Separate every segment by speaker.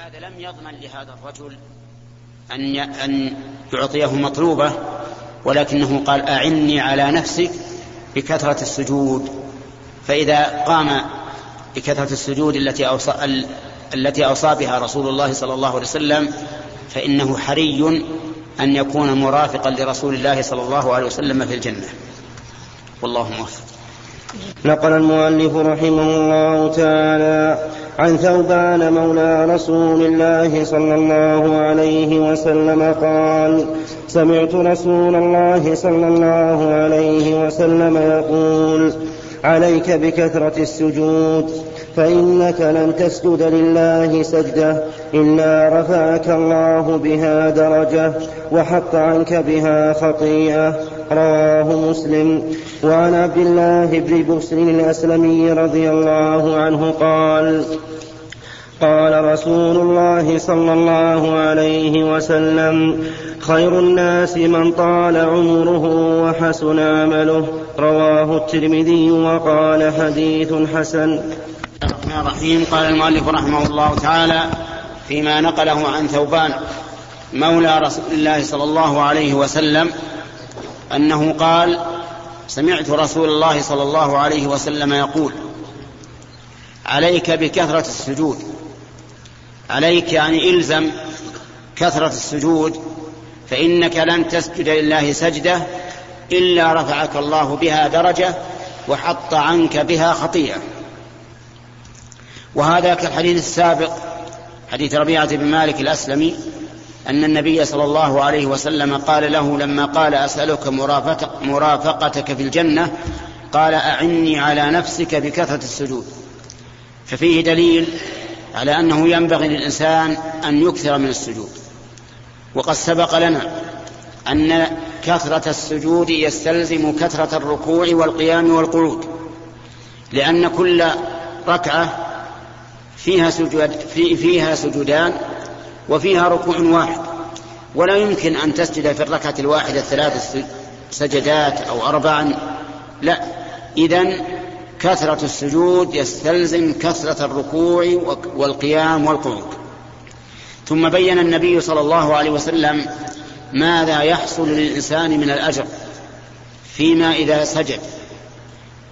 Speaker 1: هذا لم يضمن لهذا الرجل أن أن يعطيه مطلوبة ولكنه قال أعني على نفسك بكثرة السجود. فإذا قام بكثرة السجود التي أوصى التي أوصى بها رسول الله صلى الله عليه وسلم فإنه حري أن يكون مرافقا لرسول الله صلى الله عليه وسلم في الجنة. والله موفق.
Speaker 2: نقل المؤلف رحمه الله تعالى عن ثوبان مولى رسول الله صلى الله عليه وسلم قال سمعت رسول الله صلى الله عليه وسلم يقول عليك بكثرة السجود فإنك لن تسجد لله سجدة إلا رفعك الله بها درجة وحط عنك بها خطيئة. رواه مسلم. وعن عبد الله بن بسر الأسلمي رضي الله عنه قال قال رسول الله صلى الله عليه وسلم خير الناس من طال عمره وحسن عمله. رواه الترمذي وقال حديث حسن.
Speaker 1: الرحمن الرحيم. قال المؤلف رحمه الله تعالى فيما نقله عن ثوبان مولى رسول الله صلى الله عليه وسلم أنه قال سمعت رسول الله صلى الله عليه وسلم يقول عليك بكثرة السجود. عليك يعني إلزم كثرة السجود فإنك لن تسجد لله سجدة إلا رفعك الله بها درجة وحط عنك بها خطيئة. وهذا كالحديث السابق حديث ربيعة بن مالك الأسلمي أن النبي صلى الله عليه وسلم قال له لما قال أسألك مرافقتك في الجنة قال أعني على نفسك بكثرة السجود. ففيه دليل على أنه ينبغي للإنسان أن يكثر من السجود. وقد سبق لنا أن كثرة السجود يستلزم كثرة الركوع والقيام والقعود لأن كل ركعة فيها سجود في فيها سجودان وفيها ركوع واحد. ولا يمكن أن تسجد في الركعة الواحدة ثلاث سجدات أو أربعا. لا. إذا كثرة السجود يستلزم كثرة الركوع والقيام والقعود. ثم بين النبي صلى الله عليه وسلم ماذا يحصل للإنسان من الأجر فيما إذا سجد.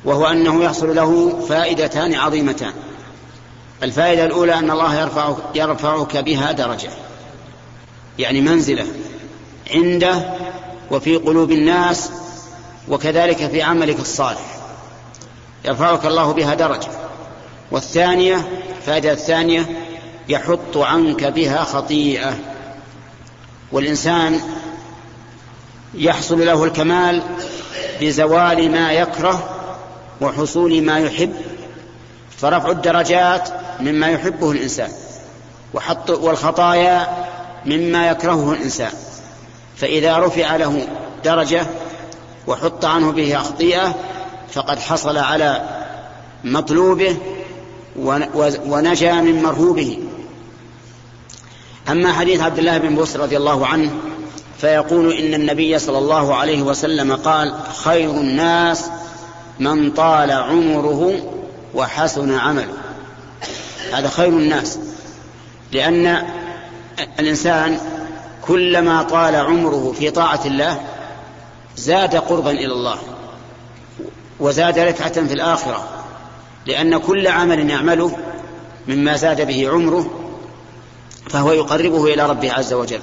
Speaker 1: وهو أنه يحصل له فائدتان عظيمتان. الفائدة الأولى أن الله يرفع يرفعك بها درجة. يعني منزلة عنده وفي قلوب الناس وكذلك في عملك الصالح. يرفعك الله بها درجة. والثانية الفائدة الثانية يحط عنك بها خطيئة. والإنسان يحصل له الكمال بزوال ما يكره وحصول ما يحب. فرفع الدرجات مما يحبه الإنسان وحط والخطايا مما يكرهه الإنسان. فإذا رفع له درجة وحط عنه به خطيئة فقد حصل على مطلوبه ونجا من مرهوبه. أما حديث عبد الله بن بوس رضي الله عنه فيقول إن النبي صلى الله عليه وسلم قال خير الناس من طال عمره وحسن عمله. هذا خير الناس لأن الإنسان كلما طال عمره في طاعة الله زاد قربا إلى الله وزاد رفعة في الآخرة لأن كل عمل يعمله مما زاد به عمره فهو يقربه إلى ربه عز وجل.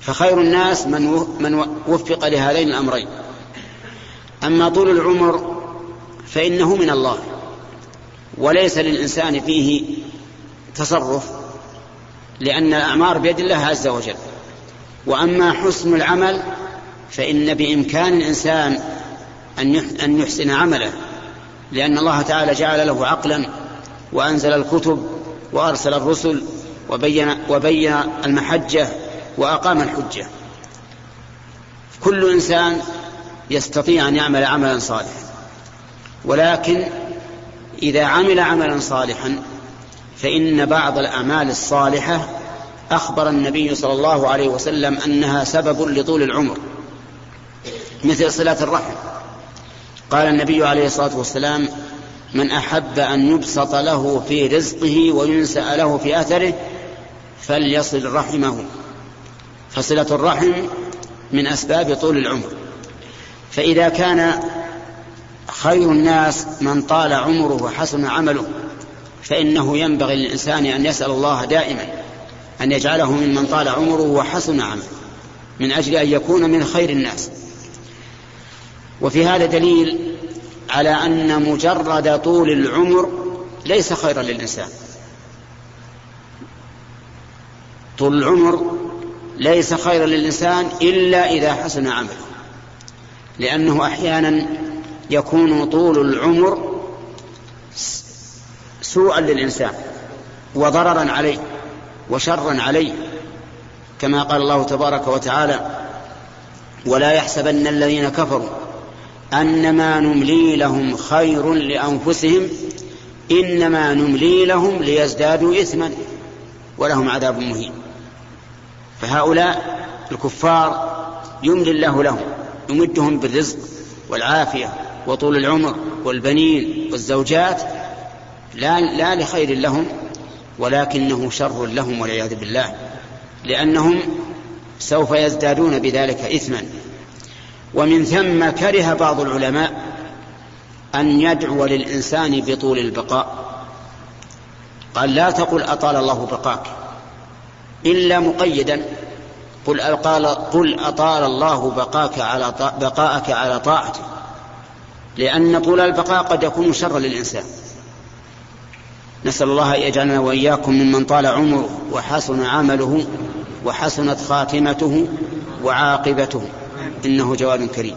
Speaker 1: فخير الناس من من وفق لهذين الأمرين. أما طول العمر فإنه من الله. وليس للإنسان فيه تصرف لأن الأعمار بيد الله عز وجل. وأما حسن العمل فإن بإمكان الإنسان أن يحسن عمله لأن الله تعالى جعل له عقلا وأنزل الكتب وأرسل الرسل وبين, وبين المحجة وأقام الحجة. كل إنسان يستطيع أن يعمل عملا صالحا. ولكن إذا عمل عملا صالحا فإن بعض الأعمال الصالحة أخبر النبي صلى الله عليه وسلم أنها سبب لطول العمر مثل صلة الرحم. قال النبي عليه الصلاة والسلام من أحب أن يبسط له في رزقه وينسأ له في أثره فليصل رحمه. فصلة الرحم من أسباب طول العمر. فإذا كان خير الناس من طال عمره وحسن عمله. فإنه ينبغي للإنسان أن يسأل الله دائما أن يجعله ممن طال عمره وحسن عمله من أجل أن يكون من خير الناس. وفي هذا دليل على أن مجرد طول العمر ليس خيرا للإنسان. طول العمر ليس خيرا للإنسان إلا إذا حسن عمله. لأنه أحيانا يكون طول العمر سوءا للإنسان وضررا عليه وشرا عليه كما قال الله تبارك وتعالى ولا يحسبن الذين كفروا أنما نملي لهم خير لأنفسهم إنما نملي لهم ليزدادوا إثما ولهم عذاب مهين. فهؤلاء الكفار يملي الله لهم يمدهم بالرزق والعافية وطول العمر والبنين والزوجات لا, لا لخير لهم ولكنه شر لهم والعياذ بالله لأنهم سوف يزدادون بذلك إثما. ومن ثم كره بعض العلماء أن يدعو للإنسان بطول البقاء. قال لا تقل أطال الله بقاك إلا مقيدا. قل قال قل أطال الله بقاك على بقاءك على طاعته. لأن طول البقاء قد يكون شرا للإنسان. نسأل الله أن يجعلنا وإياكم ممن طال عمره وحسن عمله وحسنت خاتمته وعاقبته. إنه جواد كريم.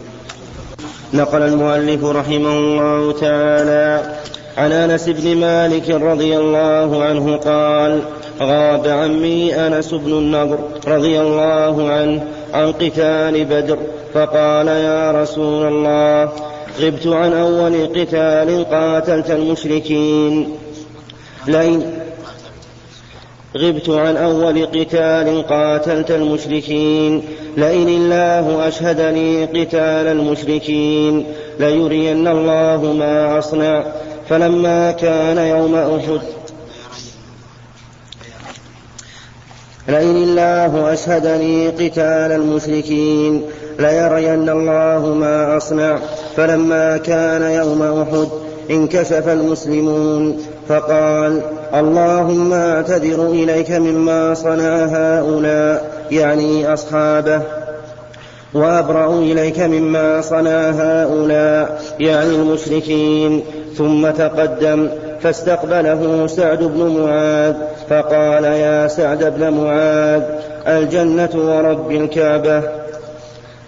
Speaker 2: نقل المؤلف رحمه الله تعالى عن أنس بن مالك رضي الله عنه قال غاب عمي أنس بن النضر رضي الله عنه عن قتال بدر فقال يا رسول الله غبت عن أول قتال قاتلت المشركين. لئن غبت عن أول قتال قاتلت المشركين. لئن الله أشهدني قتال المشركين ليرين الله ما أصنع. فلما كان يوم أحد لئن الله أشهدني قتال المشركين ليرين الله ما أصنع. فلما كان يوم أحد انكشف المسلمون فقال اللهم اعتذر إليك مما صنع هؤلاء يعني أصحابه. وأبرأ إليك مما صنع هؤلاء يعني المشركين. ثم تقدم فاستقبله سعد بن معاذ فقال يا سعد بن معاذ الجنة ورب الكعبة.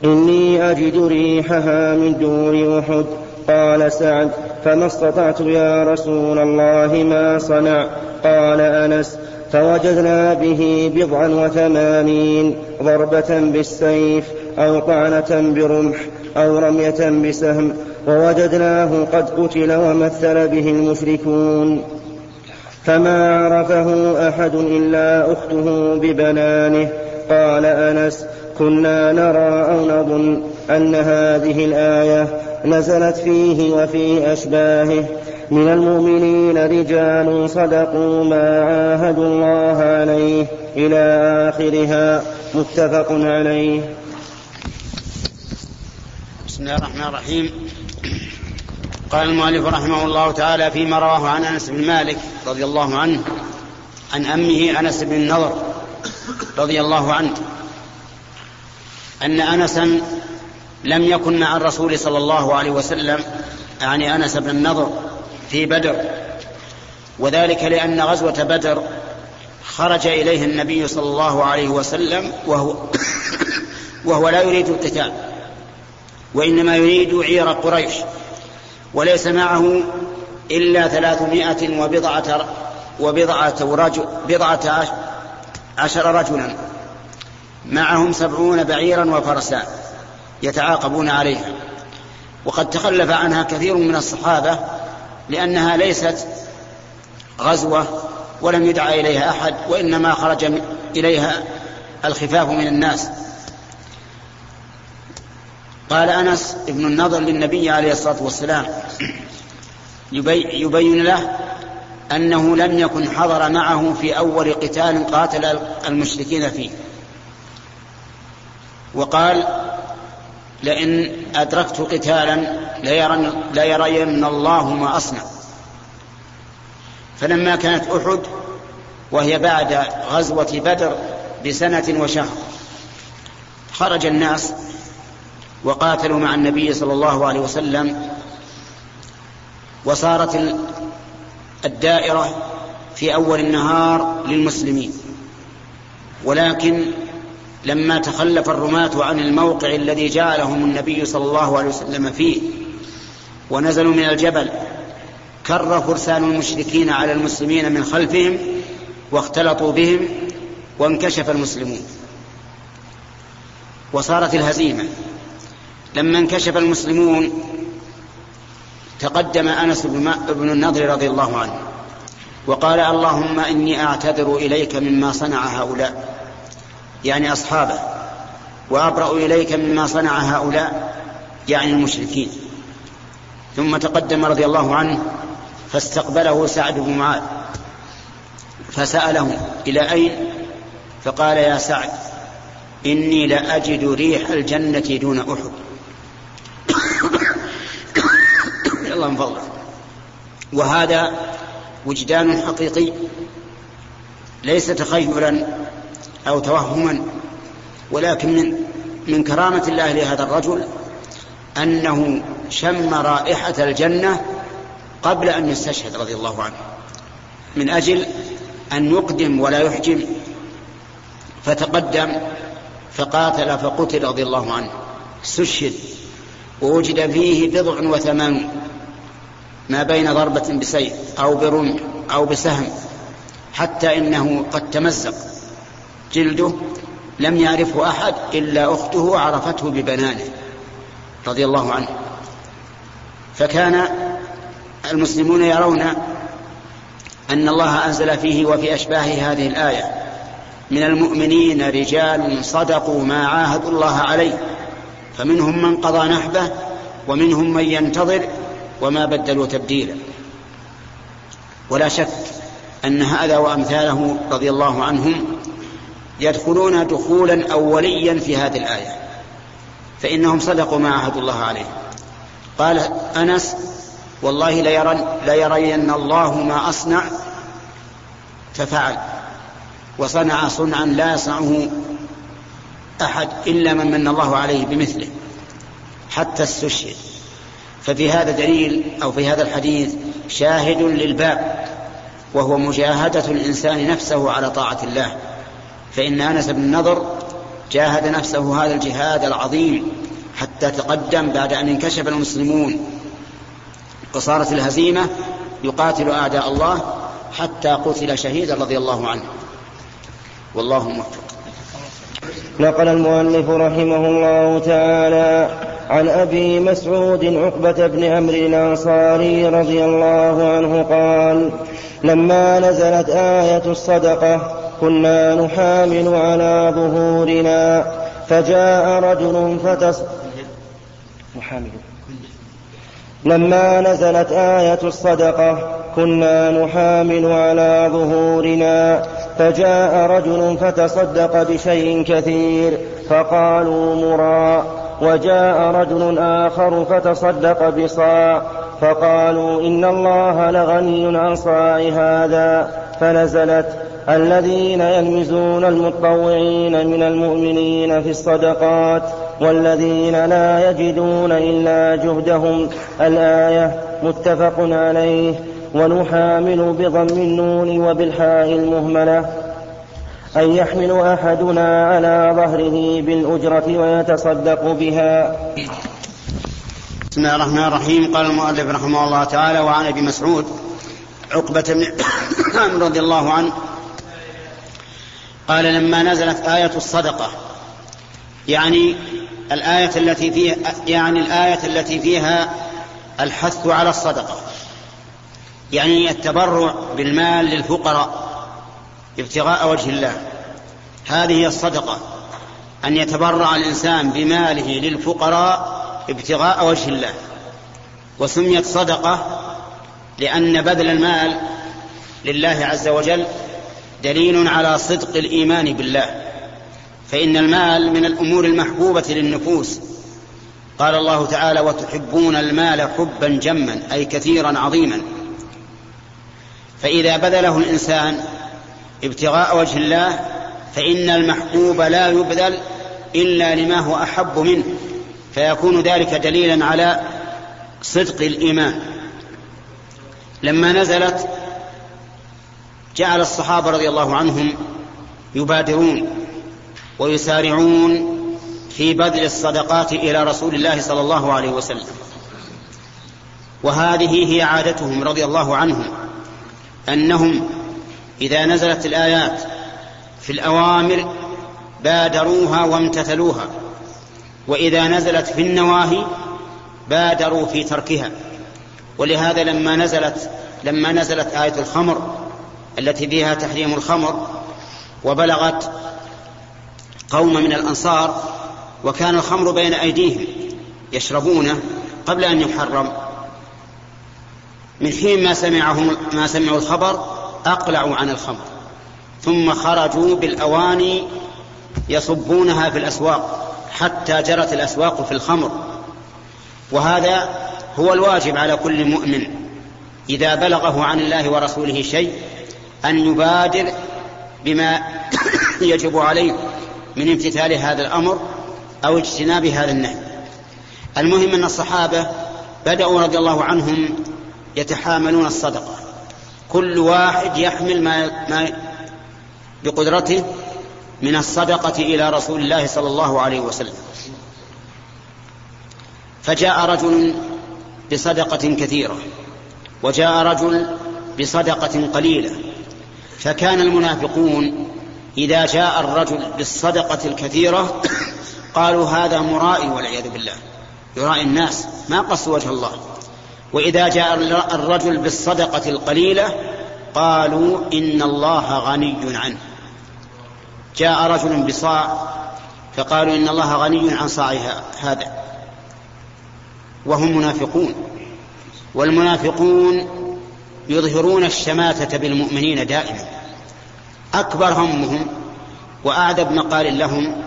Speaker 2: إني أجد ريحها من دون أحد. قال سعد فما استطعت يا رسول الله ما صنع؟ قال أنس فوجدنا به بضعا وثمانين ضربة بالسيف أو طعنة برمح أو رمية بسهم ووجدناه قد قتل ومثل به المشركون. فما عرفه أحد إلا أخته ببنانه قال أنس كنا نرى أو نظن أن هذه الآية نزلت فيه وفي أشباهه. من المؤمنين رجال صدقوا ما عاهدوا الله عليه إلى آخرها. متفق عليه.
Speaker 1: بسم الله الرحمن الرحيم. قال المؤلف رحمه الله تعالى فيما رواه عن أنس بن مالك رضي الله عنه عن أمه أنس بن النضر رضي الله عنه أن انسا لم يكن مع الرسول صلى الله عليه وسلم يعني أنس بن النضر في بدر. وذلك لأن غزوة بدر خرج إليه النبي صلى الله عليه وسلم وهو وهو لا يريد القتال وإنما يريد عير قريش وليس معه إلا ثلاثمائة وبضعة وبضعة رجل بضعة عشر رجلا. معهم سبعون بعيرا وفرسان يتعاقبون عليها. وقد تخلف عنها كثير من الصحابة لأنها ليست غزوة ولم يدعى إليها أحد وإنما خرج إليها الخفاف من الناس. قال أنس ابن النضر للنبي عليه الصلاة والسلام يبين له أنه لم يكن حضر معه في أول قتال قاتل المشركين فيه. وقال لئن أدركت قتالا ليرن, ليرين الله ما أصنع. فلما كانت أحد وهي بعد غزوة بدر بسنة وشهر خرج الناس وقاتلوا مع النبي صلى الله عليه وسلم وصارت الدائرة في أول النهار للمسلمين. ولكن لما تخلف الرماة عن الموقع الذي جعلهم النبي صلى الله عليه وسلم فيه ونزلوا من الجبل كر فرسان المشركين على المسلمين من خلفهم واختلطوا بهم وانكشف المسلمون. وصارت الهزيمة. لما انكشف المسلمون تقدم أنس بن النضر رضي الله عنه وقال اللهم إني أعتذر إليك مما صنع هؤلاء. يعني أصحابه وأبرأ إليك مما صنع هؤلاء يعني المشركين. ثم تقدم رضي الله عنه فاستقبله سعد بن معاذ فسأله إلى أين؟ فقال يا سعد إني لأجد ريح الجنة دون أحد. الله من فضله. وهذا وجدان حقيقي ليس تخيلا أو توهما ولكن من من كرامة الله لهذا الرجل أنه شم رائحة الجنة قبل أن يستشهد رضي الله عنه من أجل أن يقدم ولا يحجم فتقدم فقاتل فقتل رضي الله عنه استشهد ووجد فيه بضع وثمان ما بين ضربة بسيف أو برمح أو بسهم حتى إنه قد تمزق. جلده لم يعرفه أحد إلا أخته عرفته ببنانه رضي الله عنه. فكان المسلمون يرون أن الله أنزل فيه وفي أشباه هذه الآية من المؤمنين رجال صدقوا ما عاهدوا الله عليه فمنهم من قضى نحبه ومنهم من ينتظر وما بدلوا تبديلا. ولا شك أن هذا وأمثاله رضي الله عنهم يدخلون دخولا أوليا في هذه الآية فإنهم صدقوا ما عهدوا الله عليه. قال أنس والله ليرن ليرين الله ما أصنع ففعل وصنع صنعا لا يصنعه أحد إلا من من الله عليه بمثله حتى استشهد ففي هذا دليل أو في هذا الحديث شاهد للباب وهو مجاهدة الإنسان نفسه على طاعة الله. فإن أنس بن النضر جاهد نفسه هذا الجهاد العظيم حتى تقدم بعد أن انكشف المسلمون. وصارت الهزيمة يقاتل أعداء الله حتى قتل شهيدا رضي الله عنه. والله موفق.
Speaker 2: نقل المؤلف رحمه الله تعالى عن أبي مسعود عقبة بن عمرو الأنصاري رضي الله عنه قال لما نزلت آية الصدقة كنا نحامل على ظهورنا فجاء رجل فتص لما نزلت آية الصدقة كنا نحامل على ظهورنا فجاء رجل فتصدق بشيء كثير فقالوا مرا. وجاء رجل آخر فتصدق بصاع فقالوا إن الله لغني عن صاع هذا فنزلت الذين يلمزون المطوعين من المؤمنين في الصدقات والذين لا يجدون إلا جهدهم الآية متفق عليه ونحامل بضم النون وبالحاء المهملة. أن يحمل أحدنا على ظهره بالأجرة ويتصدق بها.
Speaker 1: بسم الله الرحمن الرحيم. قال المؤلف رحمه الله تعالى وعن أبي مسعود عقبة بن رضي الله عنه قال لما نزلت آية الصدقة يعني الآية التي فيها يعني الآية التي فيها الحث على الصدقة يعني التبرع بالمال للفقراء ابتغاء وجه الله هذه هي الصدقة أن يتبرع الإنسان بماله للفقراء ابتغاء وجه الله. وسميت صدقة لأن بذل المال لله عز وجل دليل على صدق الإيمان بالله. فإن المال من الأمور المحبوبة للنفوس. قال الله تعالى وتحبون المال حبا جما أي كثيرا عظيما. فإذا بذله الإنسان ابتغاء وجه الله فإن المحبوب لا يبذل إلا لما هو أحب منه فيكون ذلك دليلا على صدق الإيمان. لما نزلت جعل الصحابة رضي الله عنهم يبادرون ويسارعون في بذل الصدقات إلى رسول الله صلى الله عليه وسلم. وهذه هي عادتهم رضي الله عنهم أنهم إذا نزلت الآيات في الأوامر بادروها وامتثلوها وإذا نزلت في النواهي بادروا في تركها. ولهذا لما نزلت لما نزلت آية الخمر التي فيها تحريم الخمر وبلغت قوم من الأنصار وكان الخمر بين أيديهم يشربونه قبل أن يحرم. من حين ما سمعهم ما سمعوا الخبر أقلعوا عن الخمر. ثم خرجوا بالأواني يصبونها في الأسواق حتى جرت الأسواق في الخمر. وهذا هو الواجب على كل مؤمن إذا بلغه عن الله ورسوله شيء أن يبادر بما يجب عليه من امتثال هذا الأمر أو اجتناب هذا النهي. المهم أن الصحابة بدأوا رضي الله عنهم يتحاملون الصدقة. كل واحد يحمل ما, ما بقدرته من الصدقة إلى رسول الله صلى الله عليه وسلم. فجاء رجل بصدقة كثيرة وجاء رجل بصدقة قليلة. فكان المنافقون إذا جاء الرجل بالصدقة الكثيرة قالوا هذا مرائي والعياذ بالله. يرائي الناس ما قص وجه الله. وإذا جاء الرجل بالصدقة القليلة قالوا إن الله غني عنه. جاء رجل بصاع فقالوا إن الله غني عن صاعها هذا. وهم منافقون. والمنافقون يظهرون الشماتة بالمؤمنين دائما. أكبر همهم وأعذب مقال لهم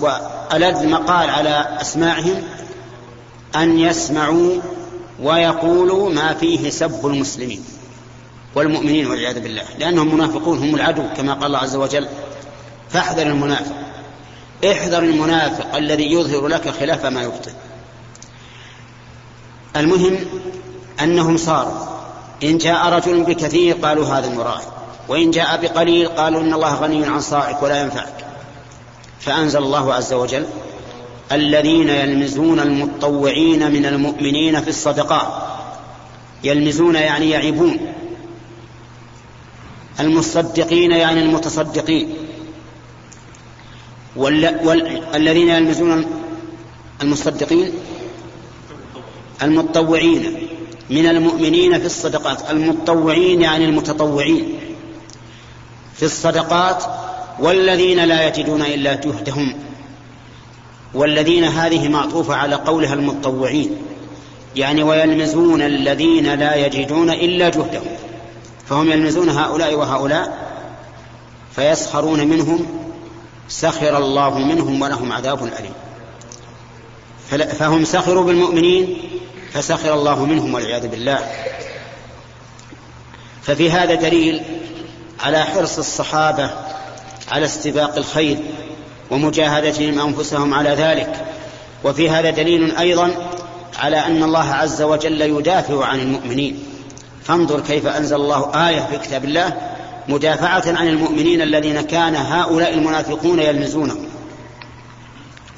Speaker 1: وألذ مقال على أسماعهم أن يسمعوا ويقولوا ما فيه سب المسلمين والمؤمنين والعياذ بالله لأنهم منافقون هم العدو كما قال الله عز وجل فاحذر المنافق احذر المنافق الذي يظهر لك خلاف ما يبطن المهم أنهم صاروا إن جاء رجل بكثير قالوا هذا المراد وإن جاء بقليل قالوا إن الله غني عن صاعك ولا ينفعك. فأنزل الله عز وجل الذين يلمزون المطوعين من المؤمنين في الصدقات. يلمزون يعني يعيبون. المصدقين يعني المتصدقين. والذين يلمزون المصدقين المتطوعين من المؤمنين في الصدقات. المتطوعين يعني المتطوعين في الصدقات. والذين لا يجدون إلا جهدهم. والذين هذه معطوفة على قولها المتطوعين يعني ويلمزون الذين لا يجدون إلا جهدهم فهم يلمزون هؤلاء وهؤلاء فيسخرون منهم سخر الله منهم ولهم عذاب أليم. فهم سخروا بالمؤمنين فسخر الله منهم والعياذ بالله. ففي هذا دليل على حرص الصحابة على استباق الخير ومجاهدتهم أنفسهم على ذلك. وفي هذا دليل أيضا على أن الله عز وجل يدافع عن المؤمنين. فانظر كيف أنزل الله آية في كتاب الله مدافعة عن المؤمنين الذين كان هؤلاء المنافقون يلمزونهم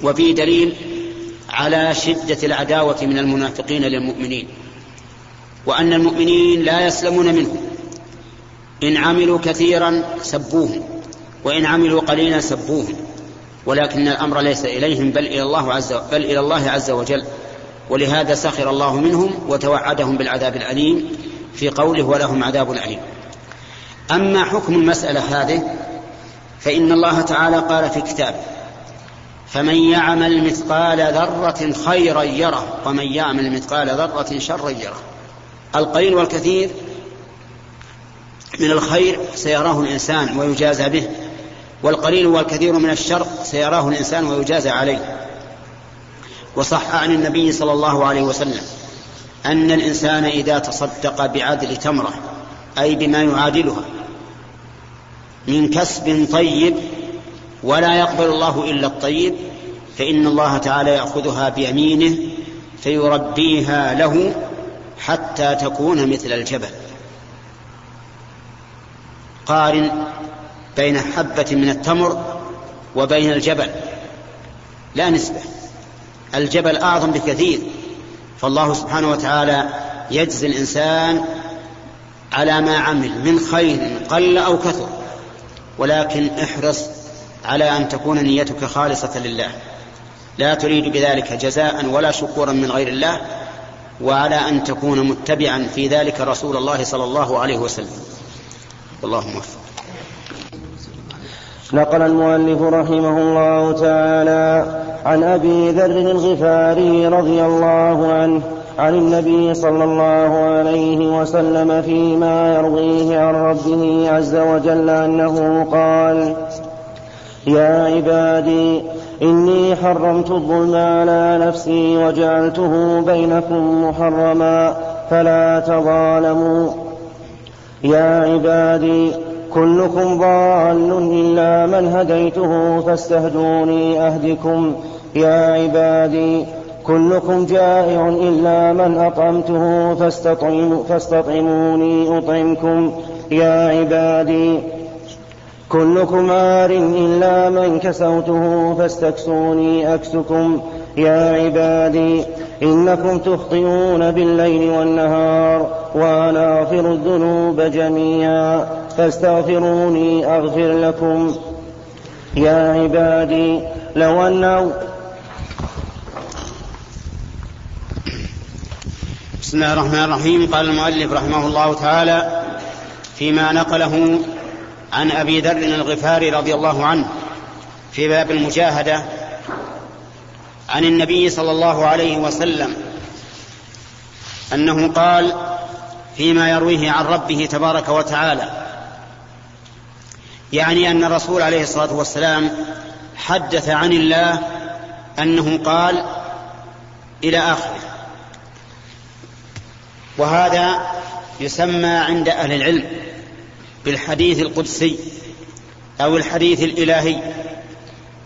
Speaker 1: وفي دليل على شدة العداوة من المنافقين للمؤمنين. وأن المؤمنين لا يسلمون منهم إن عملوا كثيرا سبوهم. وإن عملوا قليلا سبوهم. ولكن الأمر ليس إليهم بل إلى الله عز بل إلى الله عز وجل. ولهذا سخر الله منهم وتوعدهم بالعذاب الأليم في قوله ولهم عذاب أليم. أما حكم المسألة هذه فإن الله تعالى قال في كتابه فمن يعمل مثقال ذرة خيرا يره ومن يعمل مثقال ذرة شرا يره. القليل والكثير من الخير سيراه الإنسان ويجازى به. والقليل والكثير من الشر سيراه الإنسان ويجازى عليه. وصح عن النبي صلى الله عليه وسلم أن الإنسان إذا تصدق بعدل تمرة أي بما يعادلها من كسب طيب ولا يقبل الله إلا الطيب فإن الله تعالى يأخذها بيمينه فيربيها له حتى تكون مثل الجبل. قارن بين حبة من التمر وبين الجبل. لا نسبة. الجبل أعظم بكثير. فالله سبحانه وتعالى يجزي الإنسان على ما عمل من خير قل أو كثر. ولكن احرص على أن تكون نيتك خالصة لله. لا تريد بذلك جزاء ولا شكورا من غير الله وعلى أن تكون متبعا في ذلك رسول الله صلى الله عليه وسلم. والله موفق.
Speaker 2: نقل المؤلف رحمه الله تعالى عن أبي ذر الغفاري رضي الله عنه عن النبي صلى الله عليه وسلم فيما يرويه عن ربه عز وجل أنه قال يا عبادي إني حرمت الظلم على نفسي وجعلته بينكم محرما فلا تظالموا. يا عبادي كلكم ضال إلا من هديته فاستهدوني أهدكم. يا عبادي كلكم جائع إلا من أطعمته فاستطعم فاستطعموني أطعمكم. يا عبادي كلكم عار إلا من كسوته فاستكسوني أكسكم. يا عبادي إنكم تخطئون بالليل والنهار وأنا أغفر الذنوب جميعا. فاستغفروني أغفر لكم. يا عبادي لو أن
Speaker 1: بسم الله الرحمن الرحيم. قال المؤلف رحمه الله تعالى فيما نقله عن أبي ذر الغفاري رضي الله عنه في باب المجاهدة عن النبي صلى الله عليه وسلم أنه قال فيما يرويه عن ربه تبارك وتعالى يعني أن الرسول عليه الصلاة والسلام حدث عن الله أنه قال إلى آخره. وهذا يسمى عند أهل العلم بالحديث القدسي أو الحديث الإلهي.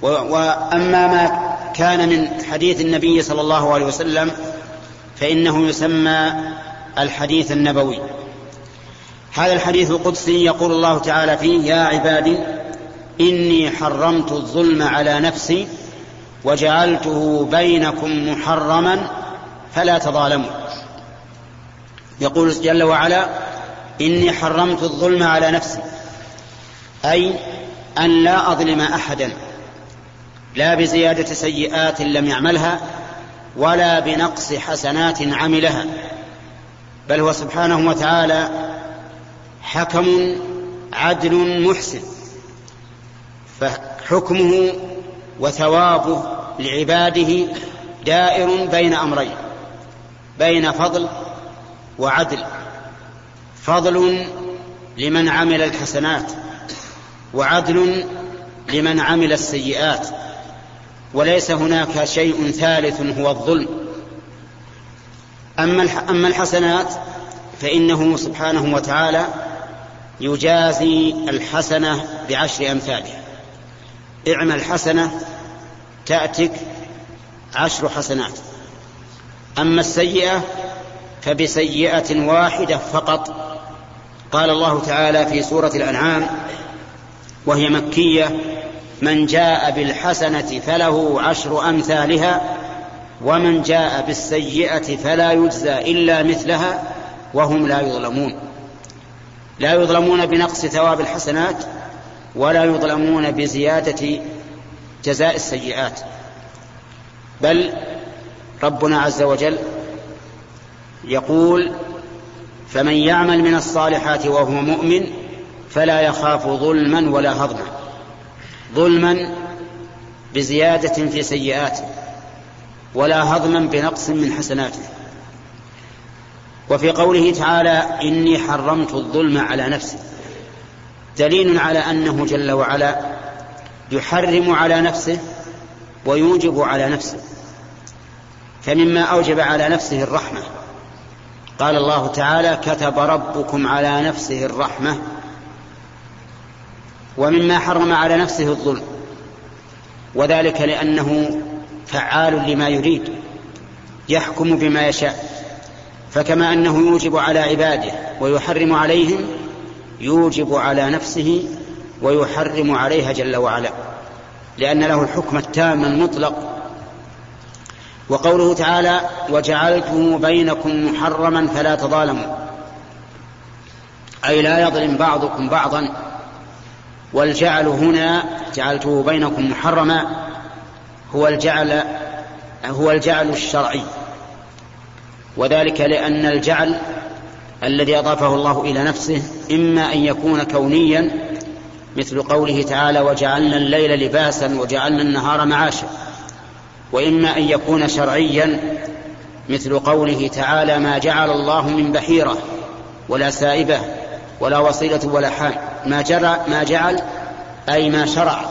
Speaker 1: وأما ما كان من حديث النبي صلى الله عليه وسلم فإنه يسمى الحديث النبوي. هذا الحديث القدسي يقول الله تعالى فيه يا عبادي إني حرمت الظلم على نفسي وجعلته بينكم محرما فلا تظالموا. يقول جل وعلا إني حرمت الظلم على نفسي أي أن لا أظلم أحدا لا بزيادة سيئات لم يعملها ولا بنقص حسنات عملها بل هو سبحانه وتعالى حكم عدل محسن فحكمه وثوابه لعباده دائر بين أمرين بين فضل وعدل. فضل لمن عمل الحسنات وعدل لمن عمل السيئات وليس هناك شيء ثالث هو الظلم. أما الحسنات فإنه سبحانه وتعالى يجازي الحسنة بعشر أمثالها. اعمل حسنة تأتك عشر حسنات. أما السيئة فبسيئة واحدة فقط. قال الله تعالى في سورة الأنعام وهي مكية من جاء بالحسنة فله عشر أمثالها ومن جاء بالسيئة فلا يجزى إلا مثلها وهم لا يظلمون. لا يظلمون بنقص ثواب الحسنات ولا يظلمون بزيادة جزاء السيئات. بل ربنا عز وجل يقول فمن يعمل من الصالحات وهو مؤمن فلا يخاف ظلما ولا هضما. ظلما بزيادة في سيئاته ولا هضما بنقص من حسناته. وفي قوله تعالى إني حرمت الظلم على نفسي. دليل على أنه جل وعلا يحرم على نفسه ويوجب على نفسه فمما أوجب على نفسه الرحمة. قال الله تعالى كتب ربكم على نفسه الرحمة ومما حرم على نفسه الظلم وذلك لأنه فعال لما يريد يحكم بما يشاء. فكما أنه يوجب على عباده ويحرم عليهم يوجب على نفسه ويحرم عليها جل وعلا لأن له الحكم التام المطلق. وقوله تعالى وجعلته بينكم محرما فلا تظالموا أي لا يظلم بعضكم بعضا. والجعل هنا جعلته بينكم محرما هو الجعل هو الجعل الشرعي. وذلك لأن الجعل الذي أضافه الله إلى نفسه إما أن يكون كونيا مثل قوله تعالى وجعلنا الليل لباسا وجعلنا النهار معاشا وإما أن يكون شرعيا مثل قوله تعالى ما جعل الله من بحيرة ولا سائبة ولا وصيلة ولا حام ما, جرى ما جعل أي ما شرع.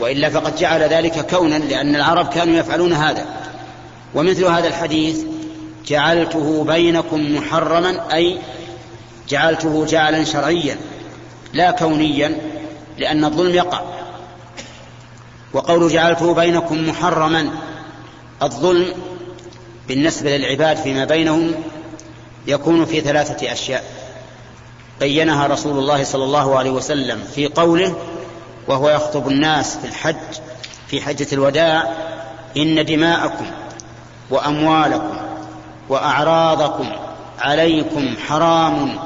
Speaker 1: وإلا فقد جعل ذلك كونا لأن العرب كانوا يفعلون هذا. ومثل هذا الحديث جعلته بينكم محرما أي جعلته جعلا شرعيا لا كونيا لأن الظلم يقع. وقول جعلته بينكم محرما الظلم بالنسبة للعباد فيما بينهم يكون في ثلاثة أشياء. بينها رسول الله صلى الله عليه وسلم في قوله وهو يخطب الناس في الحج في حجة الوداع إن دماءكم وأموالكم وأعراضكم عليكم حرام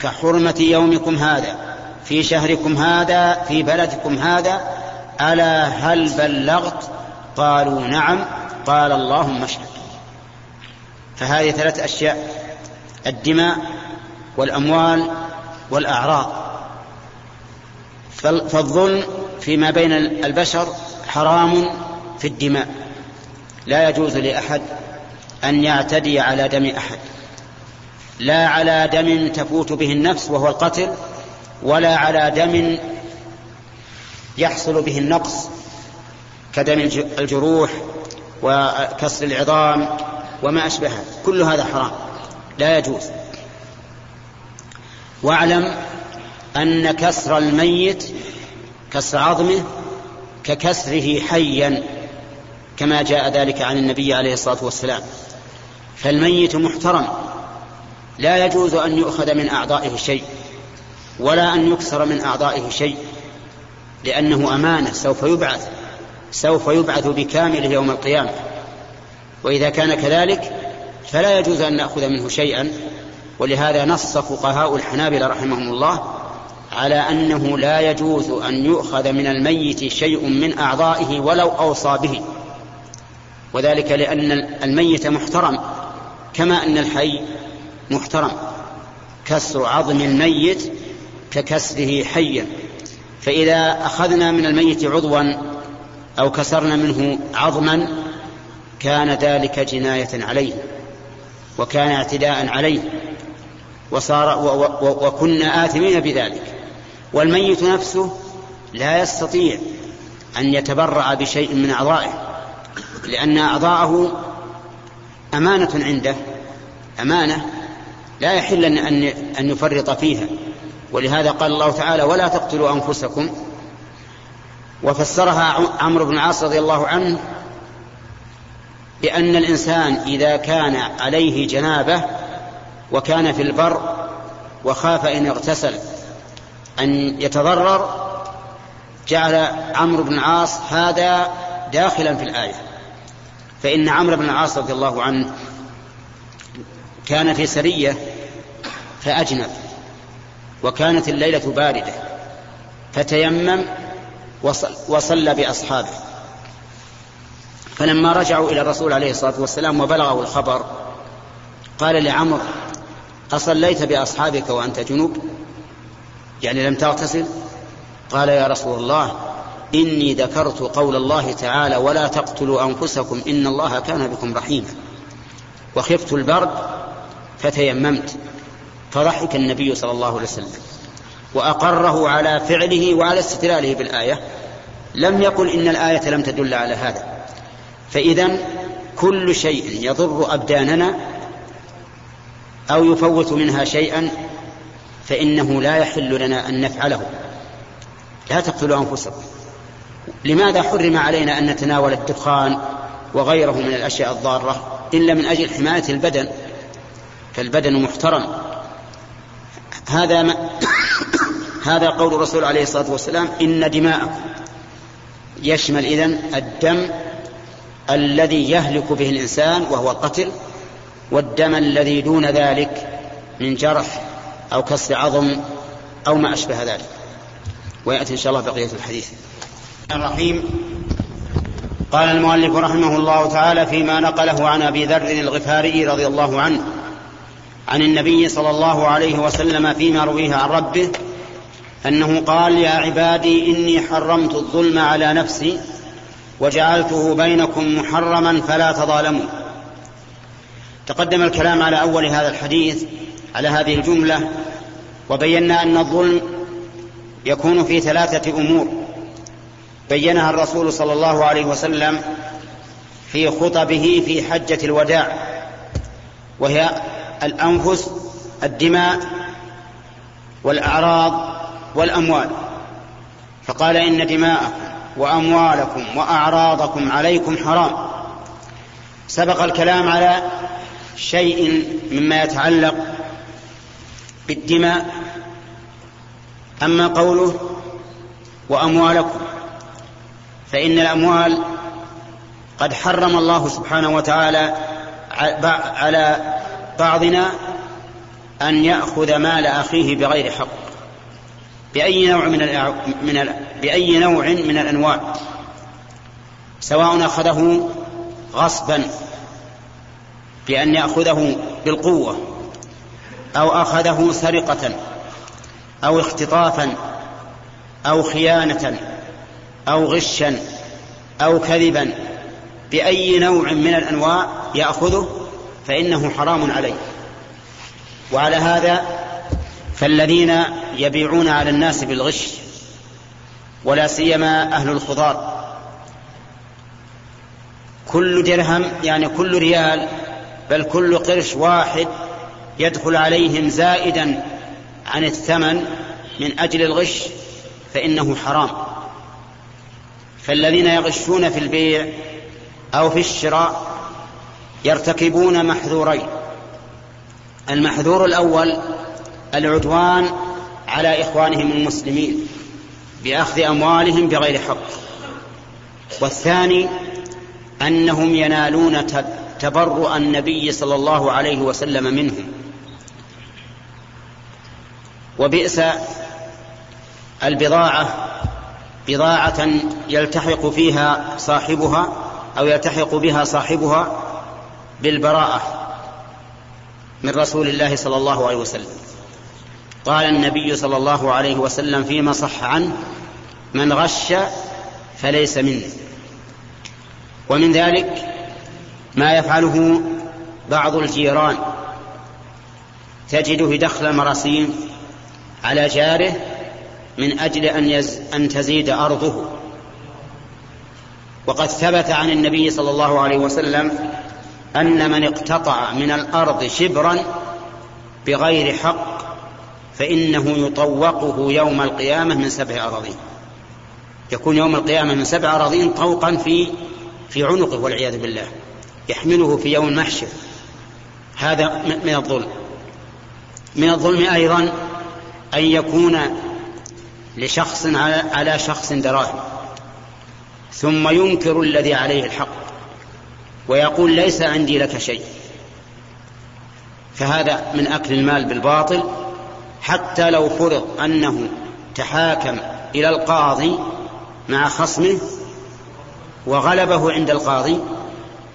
Speaker 1: كحرمة يومكم هذا في شهركم هذا في بلدكم هذا ألا هل بلغت؟ قالوا نعم قال اللهم اشهد. فهذه ثلاث أشياء الدماء والأموال والأعراض. فالظلم فيما بين البشر حرام في الدماء لا يجوز لأحد أن يعتدي على دم أحد. لا على دم تفوت به النفس وهو القتل ولا على دم يحصل به النقص كدم الجروح وكسر العظام وما أشبهه. كل هذا حرام. لا يجوز. واعلم أن كسر الميت كسر عظمه ككسره حيا كما جاء ذلك عن النبي عليه الصلاة والسلام. فالميت محترم لا يجوز أن يؤخذ من أعضائه شيء ولا أن يكسر من أعضائه شيء لأنه أمانة سوف يبعث سوف يبعث بكامله يوم القيامة. وإذا كان كذلك فلا يجوز أن نأخذ منه شيئا. ولهذا نص فقهاء الحنابلة رحمهم الله على أنه لا يجوز أن يؤخذ من الميت شيء من أعضائه ولو أوصى به. وذلك لأن الميت محترم. كما أن الحي محترم. كسر عظم الميت ككسره حيا. فإذا أخذنا من الميت عضوا أو كسرنا منه عظما كان ذلك جناية عليه وكان اعتداء عليه وصار و و وكنا آثمين بذلك. والميت نفسه لا يستطيع أن يتبرع بشيء من أعضائه لأن أعضاءه أمانة عنده أمانة لا يحل أن أن يفرط فيها. ولهذا قال الله تعالى ولا تقتلوا أنفسكم. وفسرها عمرو بن العاص رضي الله عنه بأن الإنسان إذا كان عليه جنابة وكان في البر وخاف إن اغتسل أن يتضرر جعل عمرو بن العاص هذا داخلا في الآية. فإن عمرو بن العاص رضي الله عنه كان في سرية فأجنب وكانت الليلة باردة فتيمم وصل وصلى بأصحابه. فلما رجعوا إلى الرسول عليه الصلاة والسلام وبلغه الخبر قال لعمر أصليت بأصحابك وأنت جنوب؟ يعني لم تغتسل قال يا رسول الله إني ذكرت قول الله تعالى ولا تقتلوا أنفسكم إن الله كان بكم رحيما. وخفت البرد فتيممت فضحك النبي صلى الله عليه وسلم. وأقره على فعله وعلى استدلاله بالآية. لم يقل إن الآية لم تدل على هذا. فإذا كل شيء يضر أبداننا أو يفوت منها شيئا فإنه لا يحل لنا أن نفعله. لا تقتلوا أنفسكم. لماذا حرم علينا أن نتناول الدخان وغيره من الأشياء الضارة إلا من أجل حماية البدن؟ فالبدن محترم. هذا ما هذا قول الرسول عليه الصلاة والسلام إن دماءكم يشمل إذن الدم الذي يهلك به الإنسان وهو القتل والدم الذي دون ذلك من جرح أو كسر عظم أو ما أشبه ذلك. ويأتي إن شاء الله بقية الحديث. الرحيم. قال المؤلف رحمه الله تعالى فيما نقله عن أبي ذر الغفاري رضي الله عنه عن النبي صلى الله عليه وسلم فيما رويه عن ربه أنه قال يا عبادي إني حرمت الظلم على نفسي وجعلته بينكم محرما فلا تظالموا. تقدم الكلام على أول هذا الحديث على هذه الجملة وبينا أن الظلم يكون في ثلاثة أمور. بينها الرسول صلى الله عليه وسلم في خطبه في حجة الوداع وهي الأنفس الدماء والأعراض والأموال. فقال إن دماءكم وأموالكم وأعراضكم عليكم حرام. سبق الكلام على شيء مما يتعلق بالدماء أما قوله وأموالكم. فإن الأموال قد حرم الله سبحانه وتعالى على بعضنا أن يأخذ مال أخيه بغير حق. بأي نوع من من بأي نوع من الأنواع. سواء أخذه غصبا بأن يأخذه بالقوة أو أخذه سرقة أو اختطافا أو خيانة. أو غشا أو كذبا بأي نوع من الأنواع يأخذه فإنه حرام عليه. وعلى هذا فالذين يبيعون على الناس بالغش ولا سيما أهل الخضار كل درهم يعني كل ريال بل كل قرش واحد يدخل عليهم زائدا عن الثمن من أجل الغش فإنه حرام. فالذين يغشون في البيع أو في الشراء يرتكبون محذورين. المحذور الأول العدوان على إخوانهم المسلمين بأخذ أموالهم بغير حق. والثاني أنهم ينالون تبرؤ النبي صلى الله عليه وسلم منهم. وبئس البضاعة بضاعة يلتحق فيها صاحبها أو يلتحق بها صاحبها بالبراءة من رسول الله صلى الله عليه وسلم. قال النبي صلى الله عليه وسلم فيما صح عنه من غش فليس مني. ومن ذلك ما يفعله بعض الجيران تجده دخل المراسيم على جاره من أجل أن, يز أن تزيد أرضه. وقد ثبت عن النبي صلى الله عليه وسلم أن من اقتطع من الأرض شبرا بغير حق فإنه يطوقه يوم القيامة من سبع أراضين. يكون يوم القيامة من سبع أراضين طوقا في في عنقه والعياذ بالله. يحمله في يوم المحشر. هذا من الظلم. من الظلم أيضا أن يكون لشخص على شخص دراهم. ثم ينكر الذي عليه الحق ويقول ليس عندي لك شيء. فهذا من أكل المال بالباطل حتى لو فرض أنه تحاكم إلى القاضي مع خصمه وغلبه عند القاضي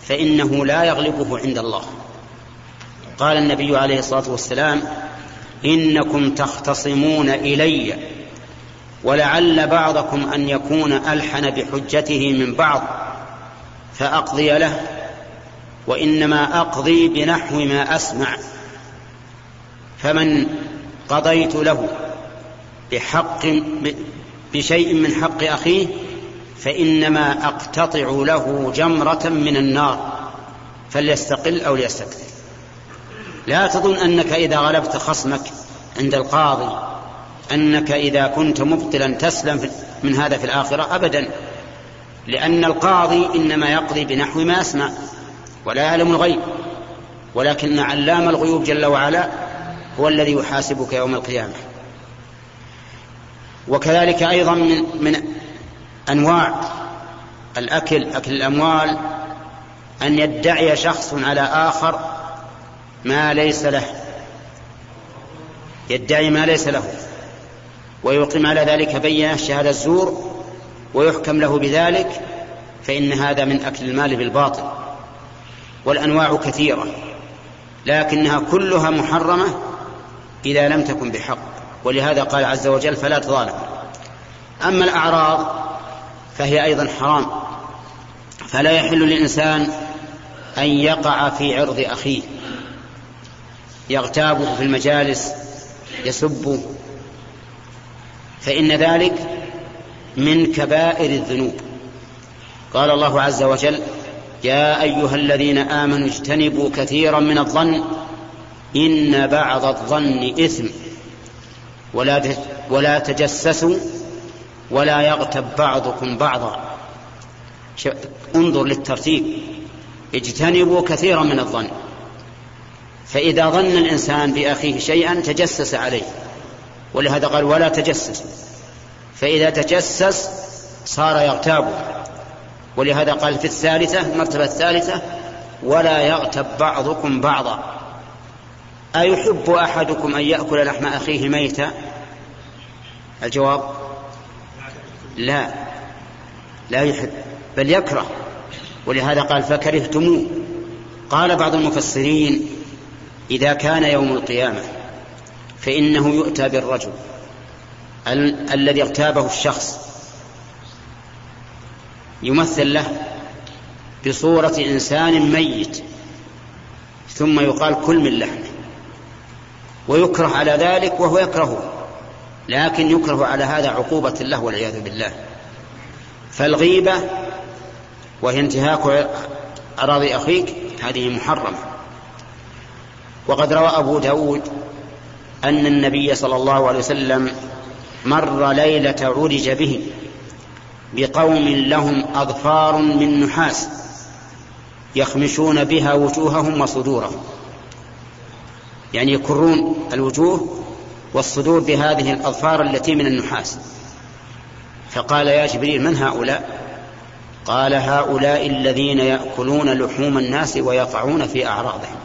Speaker 1: فإنه لا يغلبه عند الله. قال النبي عليه الصلاة والسلام إنكم تختصمون إلي ولعل بعضكم أن يكون ألحن بحجته من بعض فأقضي له وإنما أقضي بنحو ما أسمع. فمن قضيت له بحق بشيء من حق أخيه فإنما أقتطع له جمرة من النار فليستقل أو ليستكثر. لا تظن أنك إذا غلبت خصمك عند القاضي أنك إذا كنت مبطلا تسلم من هذا في الآخرة أبدا. لأن القاضي إنما يقضي بنحو ما يسمع ولا يعلم الغيب. ولكن علام الغيوب جل وعلا هو الذي يحاسبك يوم القيامة. وكذلك أيضا من, من أنواع الأكل أكل الأموال أن يدعي شخص على آخر ما ليس له. يدعي ما ليس له. ويقيم على ذلك بينة شهادة الزور ويحكم له بذلك فإن هذا من أكل المال بالباطل والأنواع كثيرة لكنها كلها محرمة إذا لم تكن بحق ولهذا قال عز وجل فلا تظالم. أما الأعراض فهي أيضا حرام فلا يحل للإنسان أن يقع في عرض أخيه يغتابه في المجالس يسبه فإن ذلك من كبائر الذنوب. قال الله عز وجل يا أيها الذين آمنوا اجتنبوا كثيرا من الظن إن بعض الظن إثم. ولا تجسسوا ولا يغتب بعضكم بعضا. انظر للترتيب. اجتنبوا كثيرا من الظن. فإذا ظن الإنسان بأخيه شيئا تجسس عليه. ولهذا قال ولا تجسس. فإذا تجسس صار يغتاب. ولهذا قال في الثالثة المرتبة الثالثة ولا يغتب بعضكم بعضا. أيحب أحدكم أن يأكل لحم أخيه ميتا؟ الجواب لا. لا يحب بل يكره. ولهذا قال فكرهتموه. قال بعض المفسرين إذا كان يوم القيامة فإنه يؤتى بالرجل ال- الذي اغتابه الشخص. يمثل له بصورة إنسان ميت ثم يقال كل من لحمه. ويكره على ذلك وهو يكرهه لكن يكره على هذا عقوبة له والعياذ بالله. فالغيبة وهي انتهاك أراضي أخيك هذه محرمة. وقد روى أبو داود أن النبي صلى الله عليه وسلم مر ليلة عرج به بقوم لهم أظفار من نحاس يخمشون بها وجوههم وصدورهم. يعني يكرون الوجوه والصدور بهذه الأظفار التي من النحاس. فقال يا جبريل من هؤلاء؟ قال هؤلاء الذين يأكلون لحوم الناس ويقعون في أعراضهم.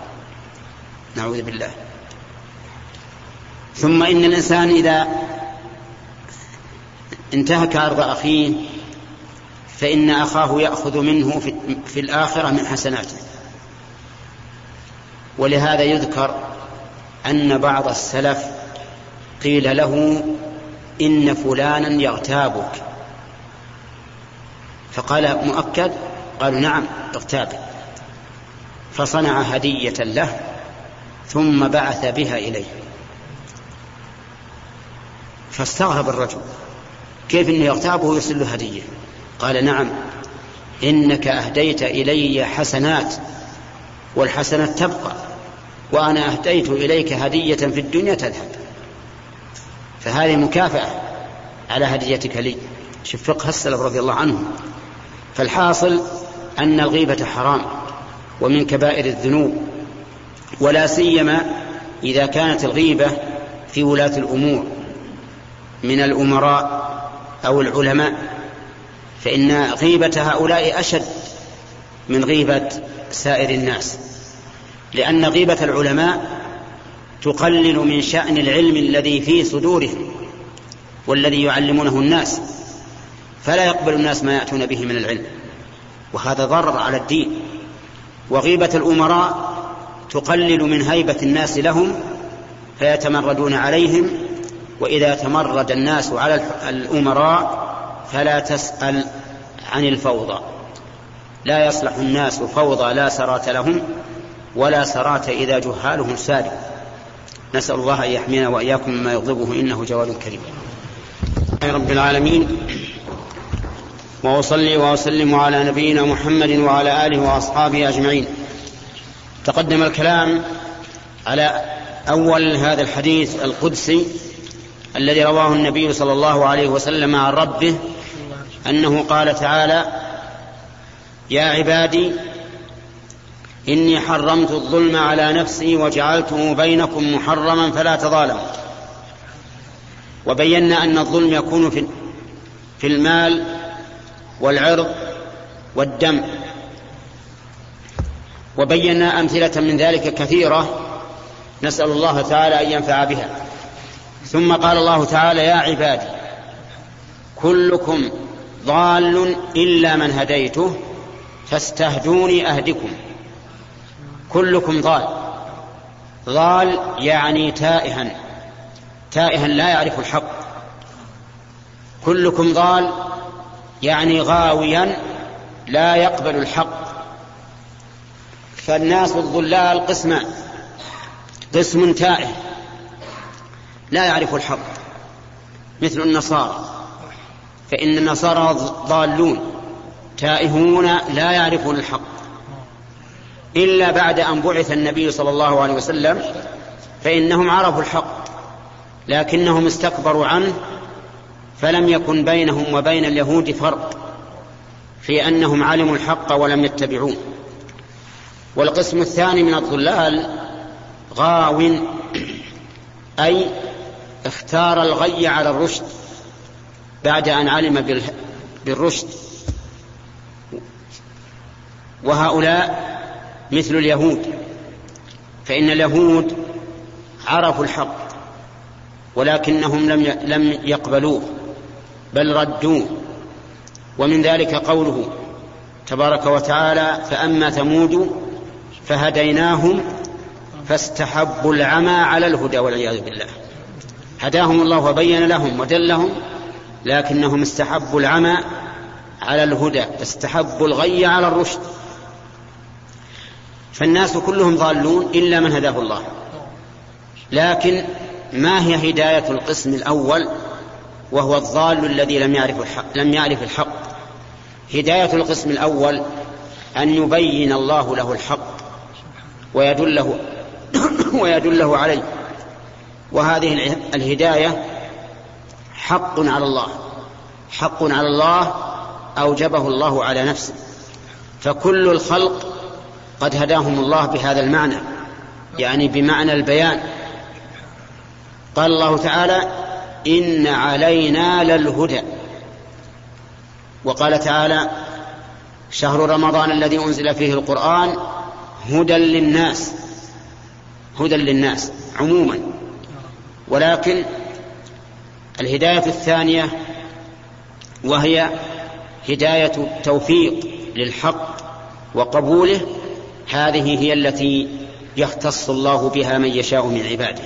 Speaker 1: نعوذ بالله. ثم إن الإنسان إذا انتهك أرض أخيه فإن أخاه يأخذ منه في الآخرة من حسناته. ولهذا يذكر أن بعض السلف قيل له إن فلانا يغتابك. فقال مؤكد قالوا نعم اغتابك فصنع هدية له ثم بعث بها إليه. فاستغرب الرجل. كيف إنه يغتابه ويرسل له هدية؟ قال نعم. إنك أهديت إلي حسنات والحسنات تبقى وأنا أهديت إليك هدية في الدنيا تذهب. فهذه مكافأة على هديتك لي. شوف فقه السلف رضي الله عنهم. فالحاصل أن الغيبة حرام ومن كبائر الذنوب ولا سيما إذا كانت الغيبة في ولاة الأمور. من الأمراء أو العلماء فإن غيبة هؤلاء أشد من غيبة سائر الناس لأن غيبة العلماء تقلل من شأن العلم الذي في صدورهم والذي يعلمونه الناس فلا يقبل الناس ما يأتون به من العلم وهذا ضرر على الدين وغيبة الأمراء تقلل من هيبة الناس لهم فيتمردون عليهم وإذا تمرد الناس على الأمراء فلا تسأل عن الفوضى. لا يصلح الناس فوضى لا سرات لهم ولا سرات إذا جهالهم سادوا نسأل الله أن يحمينا وإياكم مما يغضبه إنه جواد كريم. رب العالمين وأصلي وأسلم على نبينا محمد وعلى آله وأصحابه أجمعين. تقدم الكلام على أول هذا الحديث القدسي الذي رواه النبي صلى الله عليه وسلم عن ربه أنه قال تعالى يا عبادي إني حرمت الظلم على نفسي وجعلته بينكم محرما فلا تظالموا. وبينا أن الظلم يكون في في المال والعرض والدم. وبينا أمثلة من ذلك كثيرة نسأل الله تعالى أن ينفع بها. ثم قال الله تعالى يا عبادي كلكم ضال إلا من هديته فاستهدوني أهدكم كلكم ضال ضال يعني تائها تائها لا يعرف الحق كلكم ضال يعني غاويا لا يقبل الحق فالناس الضلال قسمان قسم تائه لا يعرف الحق مثل النصارى. فإن النصارى ضالون تائهون لا يعرفون الحق. إلا بعد أن بعث النبي صلى الله عليه وسلم فإنهم عرفوا الحق لكنهم استكبروا عنه فلم يكن بينهم وبين اليهود فرق في أنهم علموا الحق ولم يتبعوه. والقسم الثاني من الضلال غاو أي اختار الغي على الرشد بعد أن علم بالرشد. وهؤلاء مثل اليهود فإن اليهود عرفوا الحق ولكنهم لم لم يقبلوه بل ردوه. ومن ذلك قوله تبارك وتعالى فأما ثمود فهديناهم فاستحبوا العمى على الهدى والعياذ بالله. هداهم الله وبين لهم ودلهم لكنهم استحبوا العمى على الهدى استحبوا الغي على الرشد. فالناس كلهم ضالون إلا من هداه الله. لكن ما هي هداية القسم الأول؟ وهو الضال الذي لم يعرف الحق لم يعرف الحق. هداية القسم الأول أن يبين الله له الحق ويدله ويدله عليه. وهذه الهداية حق على الله. حق على الله أوجبه الله على نفسه. فكل الخلق قد هداهم الله بهذا المعنى يعني بمعنى البيان. قال الله تعالى إن علينا للهدى. وقال تعالى شهر رمضان الذي أنزل فيه القرآن هدى للناس. هدى للناس عموما. ولكن الهداية الثانية وهي هداية التوفيق للحق وقبوله هذه هي التي يختص الله بها من يشاء من عباده.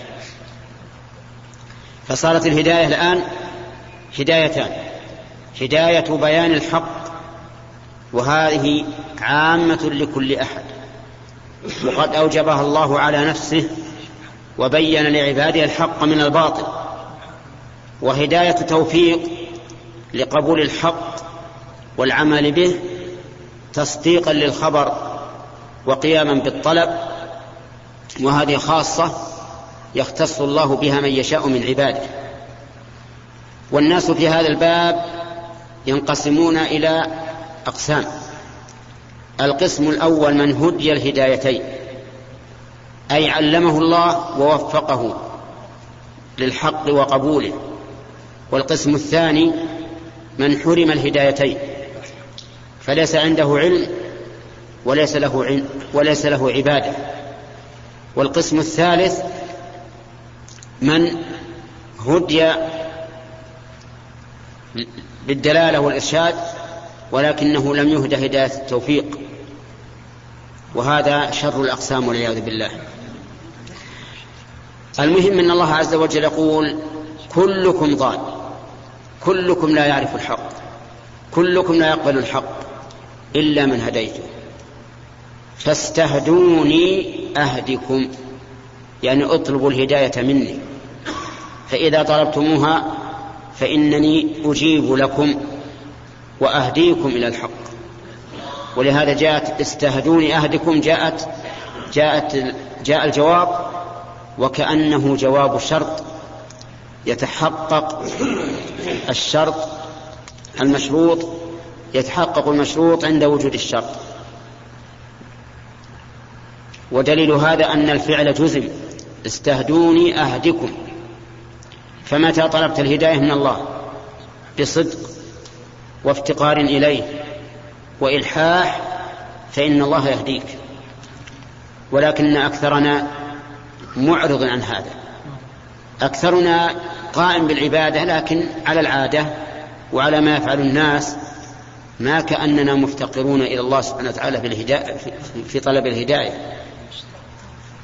Speaker 1: فصارت الهداية الآن هدايتان هداية بيان الحق وهذه عامة لكل أحد. وقد أوجبها الله على نفسه وبين لعباده الحق من الباطل وهداية توفيق لقبول الحق والعمل به تصديقا للخبر وقياما بالطلب وهذه خاصة يختص الله بها من يشاء من عباده والناس في هذا الباب ينقسمون إلى أقسام القسم الأول من هدي الهدايتين أي علمه الله ووفقه للحق وقبوله. والقسم الثاني من حرم الهدايتين فليس عنده علم وليس له علم وليس له عبادة. والقسم الثالث من هدي بالدلالة والإرشاد ولكنه لم يهد هداية التوفيق. وهذا شر الأقسام والعياذ بالله. المهم أن الله عز وجل يقول كلكم ضال كلكم لا يعرف الحق كلكم لا يقبل الحق إلا من هديته. فاستهدوني أهدكم يعني أطلبوا الهداية مني. فإذا طلبتموها فإنني أجيب لكم وأهديكم إلى الحق. ولهذا جاءت استهدوني أهدكم جاءت جاءت جاء الجواب وكأنه جواب شرط يتحقق الشرط المشروط يتحقق المشروط عند وجود الشرط. ودليل هذا أن الفعل جزم. استهدوني أهدكم. فمتى طلبت الهداية من الله؟ بصدق وافتقار إليه وإلحاح فإن الله يهديك. ولكن أكثرنا معرض عن هذا. أكثرنا قائم بالعبادة لكن على العادة وعلى ما يفعل الناس ما كأننا مفتقرون إلى الله سبحانه وتعالى في, الهداية في طلب الهداية.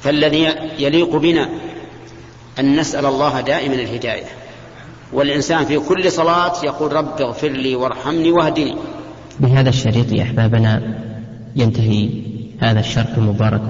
Speaker 1: فالذي يليق بنا أن نسأل الله دائما الهداية. والإنسان في كل صلاة يقول رب اغفر لي وارحمني واهدني.
Speaker 3: بهذا الشريط يا أحبابنا ينتهي هذا الشرح المبارك.